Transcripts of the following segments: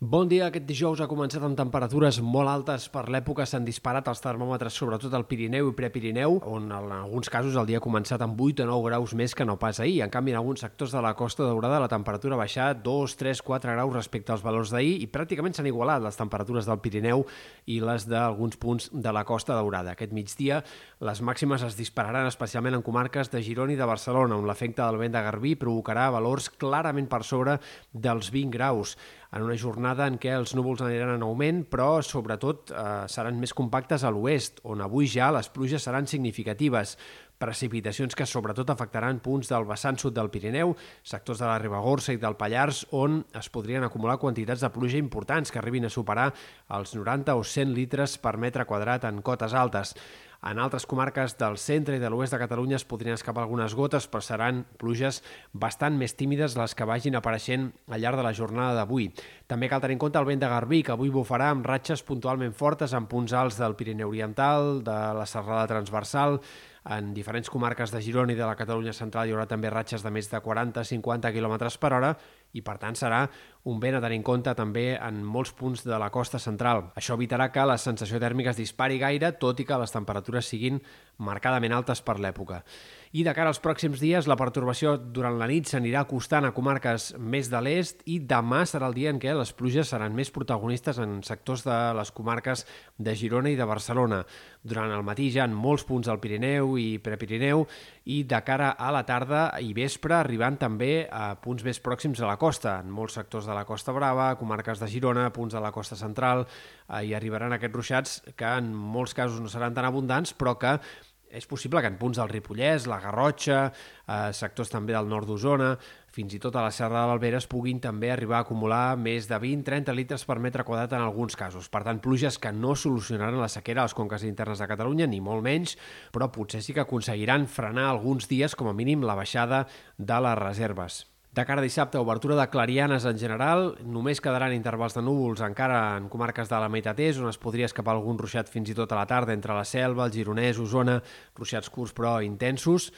Bon dia. Aquest dijous ha començat amb temperatures molt altes per l'època. S'han disparat els termòmetres, sobretot al Pirineu i Prepirineu, on en alguns casos el dia ha començat amb 8 o 9 graus més que no pas ahir. En canvi, en alguns sectors de la Costa Daurada la temperatura ha baixat 2, 3, 4 graus respecte als valors d'ahir i pràcticament s'han igualat les temperatures del Pirineu i les d'alguns punts de la Costa Daurada. Aquest migdia les màximes es dispararan especialment en comarques de Girona i de Barcelona, on l'efecte del vent de Garbí provocarà valors clarament per sobre dels 20 graus en una jornada en què els núvols aniran en augment, però sobretot eh, seran més compactes a l'oest, on avui ja les pluges seran significatives. Precipitacions que sobretot afectaran punts del vessant sud del Pirineu, sectors de la Ribagorça i del Pallars, on es podrien acumular quantitats de pluja importants que arribin a superar els 90 o 100 litres per metre quadrat en cotes altes. En altres comarques del centre i de l'oest de Catalunya es podrien escapar algunes gotes, però seran pluges bastant més tímides les que vagin apareixent al llarg de la jornada d'avui. També cal tenir en compte el vent de Garbí, que avui bufarà amb ratxes puntualment fortes en punts alts del Pirineu Oriental, de la Serrada Transversal, en diferents comarques de Girona i de la Catalunya Central hi haurà també ratxes de més de 40-50 km per hora i per tant serà un vent a tenir en compte també en molts punts de la costa central. Això evitarà que la sensació tèrmica es dispari gaire, tot i que les temperatures siguin marcadament altes per l'època. I de cara als pròxims dies, la pertorbació durant la nit s'anirà acostant a comarques més de l'est i demà serà el dia en què les pluges seran més protagonistes en sectors de les comarques de Girona i de Barcelona. Durant el matí ja en molts punts del Pirineu i Prepirineu i de cara a la tarda i vespre arribant també a punts més pròxims a la costa. En molts sectors de la Costa Brava, comarques de Girona, punts de la costa central, eh, hi arribaran aquests ruixats que en molts casos no seran tan abundants, però que és possible que en punts del Ripollès, la Garrotxa, eh, sectors també del nord d'Osona, fins i tot a la Serra de l'Albera es puguin també arribar a acumular més de 20-30 litres per metre quadrat en alguns casos. Per tant, pluges que no solucionaran la sequera a les conques internes de Catalunya, ni molt menys, però potser sí que aconseguiran frenar alguns dies, com a mínim, la baixada de les reserves. De cara a dissabte, obertura de clarianes en general, només quedaran intervals de núvols encara en comarques de la meitat est, on es podria escapar algun ruixat fins i tot a la tarda entre la Selva, el Gironès, Osona, ruixats curts però intensos.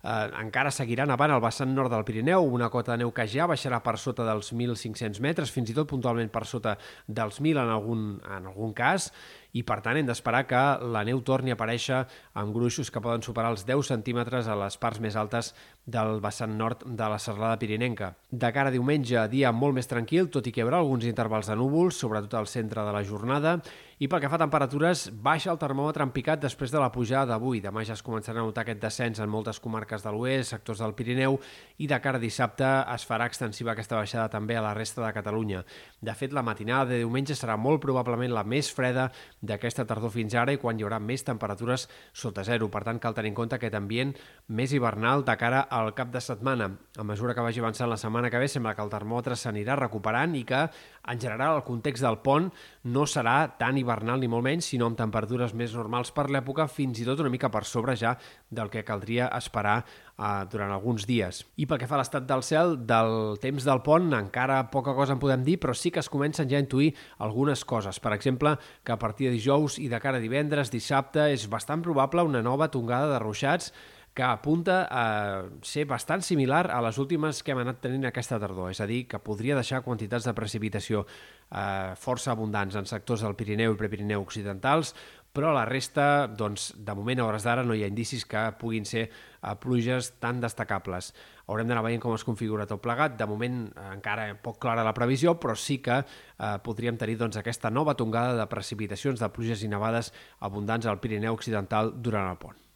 Eh, encara seguiran avant al vessant nord del Pirineu, una cota de neu que ja baixarà per sota dels 1.500 metres, fins i tot puntualment per sota dels 1.000 en algun, en algun cas, i per tant hem d'esperar que la neu torni a aparèixer amb gruixos que poden superar els 10 centímetres a les parts més altes del vessant nord de la serralada pirinenca. De cara a diumenge, dia molt més tranquil, tot i que hi haurà alguns intervals de núvols, sobretot al centre de la jornada, i pel que fa a temperatures, baixa el termòmetre en picat després de la pujada d'avui. Demà ja es començarà a notar aquest descens en moltes comarques de l'oest, sectors del Pirineu, i de cara a dissabte es farà extensiva aquesta baixada també a la resta de Catalunya. De fet, la matinada de diumenge serà molt probablement la més freda d'aquesta tardor fins ara i quan hi haurà més temperatures sota zero. Per tant, cal tenir en compte aquest ambient més hivernal de cara al cap de setmana. A mesura que vagi avançant la setmana que ve, sembla que el termòmetre s'anirà recuperant i que, en general, el context del pont no serà tan hivernal ni molt menys, sinó amb temperatures més normals per l'època, fins i tot una mica per sobre ja del que caldria esperar eh, durant alguns dies. I pel que fa a l'estat del cel, del temps del pont, encara poca cosa en podem dir, però sí que es comencen ja a intuir algunes coses. Per exemple, que a partir de dijous i de cara a divendres, dissabte, és bastant probable una nova tongada de ruixats que apunta a ser bastant similar a les últimes que hem anat tenint aquesta tardor, és a dir, que podria deixar quantitats de precipitació eh, força abundants en sectors del Pirineu i Prepirineu occidentals, però la resta, doncs, de moment a hores d'ara no hi ha indicis que puguin ser uh, pluges tan destacables. Haurem d'anar veient com es configura tot plegat. De moment encara poc clara la previsió, però sí que uh, podríem tenir doncs, aquesta nova tongada de precipitacions de pluges i nevades abundants al Pirineu Occidental durant el pont.